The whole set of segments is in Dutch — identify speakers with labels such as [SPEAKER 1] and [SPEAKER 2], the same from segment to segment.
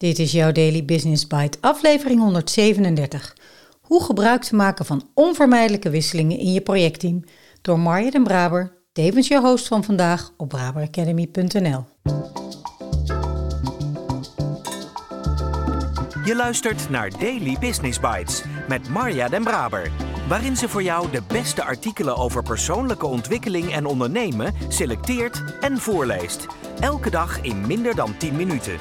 [SPEAKER 1] Dit is jouw Daily Business Bite, aflevering 137. Hoe gebruik te maken van onvermijdelijke wisselingen in je projectteam door Marja den Braber, tevens je host van vandaag op braberacademy.nl.
[SPEAKER 2] Je luistert naar Daily Business Bites met Marja den Braber, waarin ze voor jou de beste artikelen over persoonlijke ontwikkeling en ondernemen selecteert en voorleest. Elke dag in minder dan 10 minuten.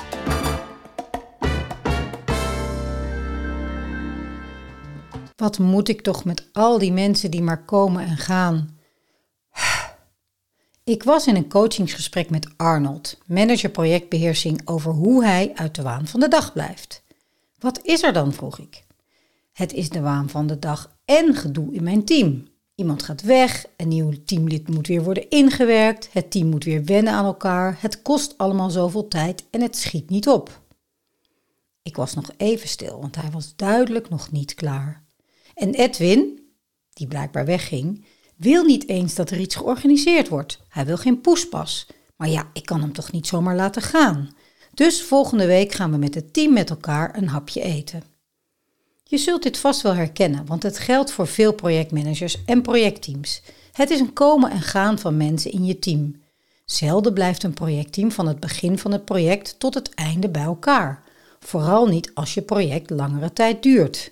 [SPEAKER 1] Wat moet ik toch met al die mensen die maar komen en gaan? Ik was in een coachingsgesprek met Arnold, manager projectbeheersing, over hoe hij uit de waan van de dag blijft. Wat is er dan, vroeg ik. Het is de waan van de dag en gedoe in mijn team. Iemand gaat weg, een nieuw teamlid moet weer worden ingewerkt, het team moet weer wennen aan elkaar, het kost allemaal zoveel tijd en het schiet niet op. Ik was nog even stil, want hij was duidelijk nog niet klaar. En Edwin, die blijkbaar wegging, wil niet eens dat er iets georganiseerd wordt. Hij wil geen poespas. Maar ja, ik kan hem toch niet zomaar laten gaan. Dus volgende week gaan we met het team met elkaar een hapje eten. Je zult dit vast wel herkennen, want het geldt voor veel projectmanagers en projectteams. Het is een komen en gaan van mensen in je team. Zelden blijft een projectteam van het begin van het project tot het einde bij elkaar. Vooral niet als je project langere tijd duurt.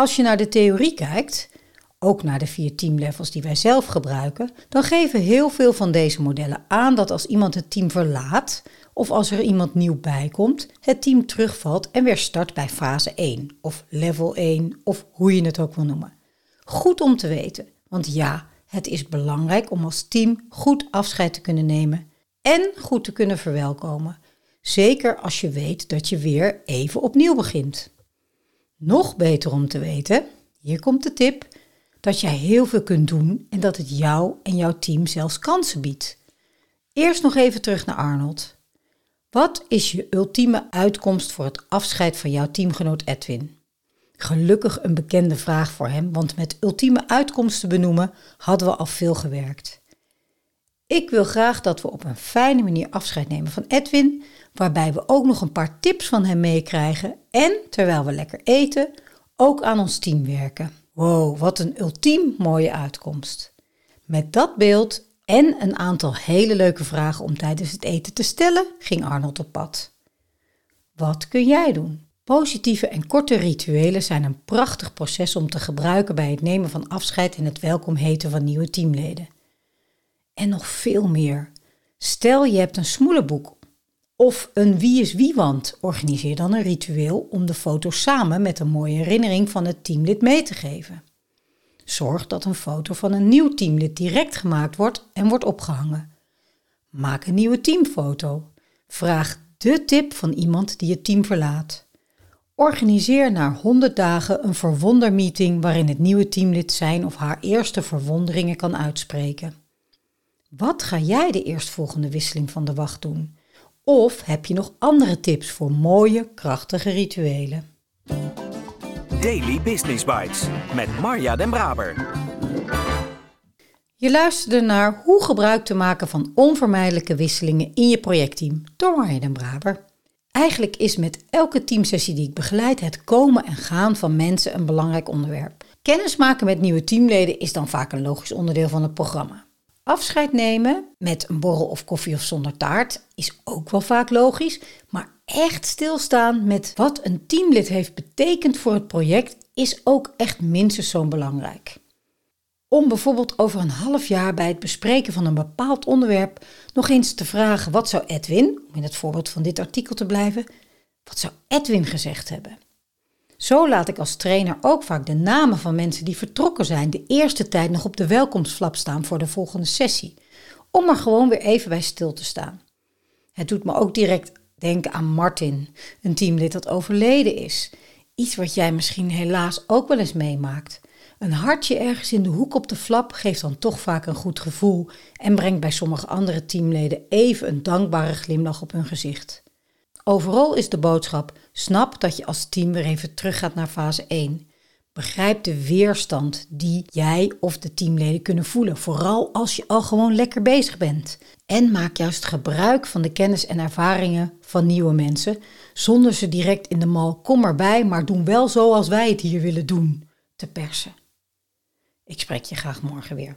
[SPEAKER 1] Als je naar de theorie kijkt, ook naar de vier teamlevels die wij zelf gebruiken, dan geven heel veel van deze modellen aan dat als iemand het team verlaat of als er iemand nieuw bijkomt, het team terugvalt en weer start bij fase 1 of level 1 of hoe je het ook wil noemen. Goed om te weten, want ja, het is belangrijk om als team goed afscheid te kunnen nemen en goed te kunnen verwelkomen. Zeker als je weet dat je weer even opnieuw begint. Nog beter om te weten, hier komt de tip, dat jij heel veel kunt doen en dat het jou en jouw team zelfs kansen biedt. Eerst nog even terug naar Arnold. Wat is je ultieme uitkomst voor het afscheid van jouw teamgenoot Edwin? Gelukkig een bekende vraag voor hem, want met ultieme uitkomsten benoemen hadden we al veel gewerkt. Ik wil graag dat we op een fijne manier afscheid nemen van Edwin, waarbij we ook nog een paar tips van hem meekrijgen en, terwijl we lekker eten, ook aan ons team werken. Wow, wat een ultiem mooie uitkomst. Met dat beeld en een aantal hele leuke vragen om tijdens het eten te stellen, ging Arnold op pad. Wat kun jij doen? Positieve en korte rituelen zijn een prachtig proces om te gebruiken bij het nemen van afscheid en het welkom heten van nieuwe teamleden. En nog veel meer. Stel je hebt een smoelenboek of een wie is wie wand. Organiseer dan een ritueel om de foto samen met een mooie herinnering van het teamlid mee te geven. Zorg dat een foto van een nieuw teamlid direct gemaakt wordt en wordt opgehangen. Maak een nieuwe teamfoto. Vraag de tip van iemand die het team verlaat. Organiseer na 100 dagen een verwondermeeting waarin het nieuwe teamlid zijn of haar eerste verwonderingen kan uitspreken. Wat ga jij de eerstvolgende wisseling van de wacht doen? Of heb je nog andere tips voor mooie, krachtige rituelen?
[SPEAKER 2] Daily Business Bites met Marja Den Braber.
[SPEAKER 1] Je luisterde naar hoe gebruik te maken van onvermijdelijke wisselingen in je projectteam door Marja Den Braber. Eigenlijk is met elke teamsessie die ik begeleid het komen en gaan van mensen een belangrijk onderwerp. Kennismaken met nieuwe teamleden is dan vaak een logisch onderdeel van het programma. Afscheid nemen met een borrel of koffie of zonder taart is ook wel vaak logisch, maar echt stilstaan met wat een teamlid heeft betekend voor het project is ook echt minstens zo belangrijk. Om bijvoorbeeld over een half jaar bij het bespreken van een bepaald onderwerp nog eens te vragen wat zou Edwin, om in het voorbeeld van dit artikel te blijven, wat zou Edwin gezegd hebben? Zo laat ik als trainer ook vaak de namen van mensen die vertrokken zijn de eerste tijd nog op de welkomstflap staan voor de volgende sessie, om er gewoon weer even bij stil te staan. Het doet me ook direct denken aan Martin, een teamlid dat overleden is. Iets wat jij misschien helaas ook wel eens meemaakt. Een hartje ergens in de hoek op de flap geeft dan toch vaak een goed gevoel en brengt bij sommige andere teamleden even een dankbare glimlach op hun gezicht. Overal is de boodschap: snap dat je als team weer even teruggaat naar fase 1. Begrijp de weerstand die jij of de teamleden kunnen voelen, vooral als je al gewoon lekker bezig bent. En maak juist gebruik van de kennis en ervaringen van nieuwe mensen, zonder ze direct in de mal kom erbij, maar doen wel zoals wij het hier willen doen, te persen. Ik spreek je graag morgen weer.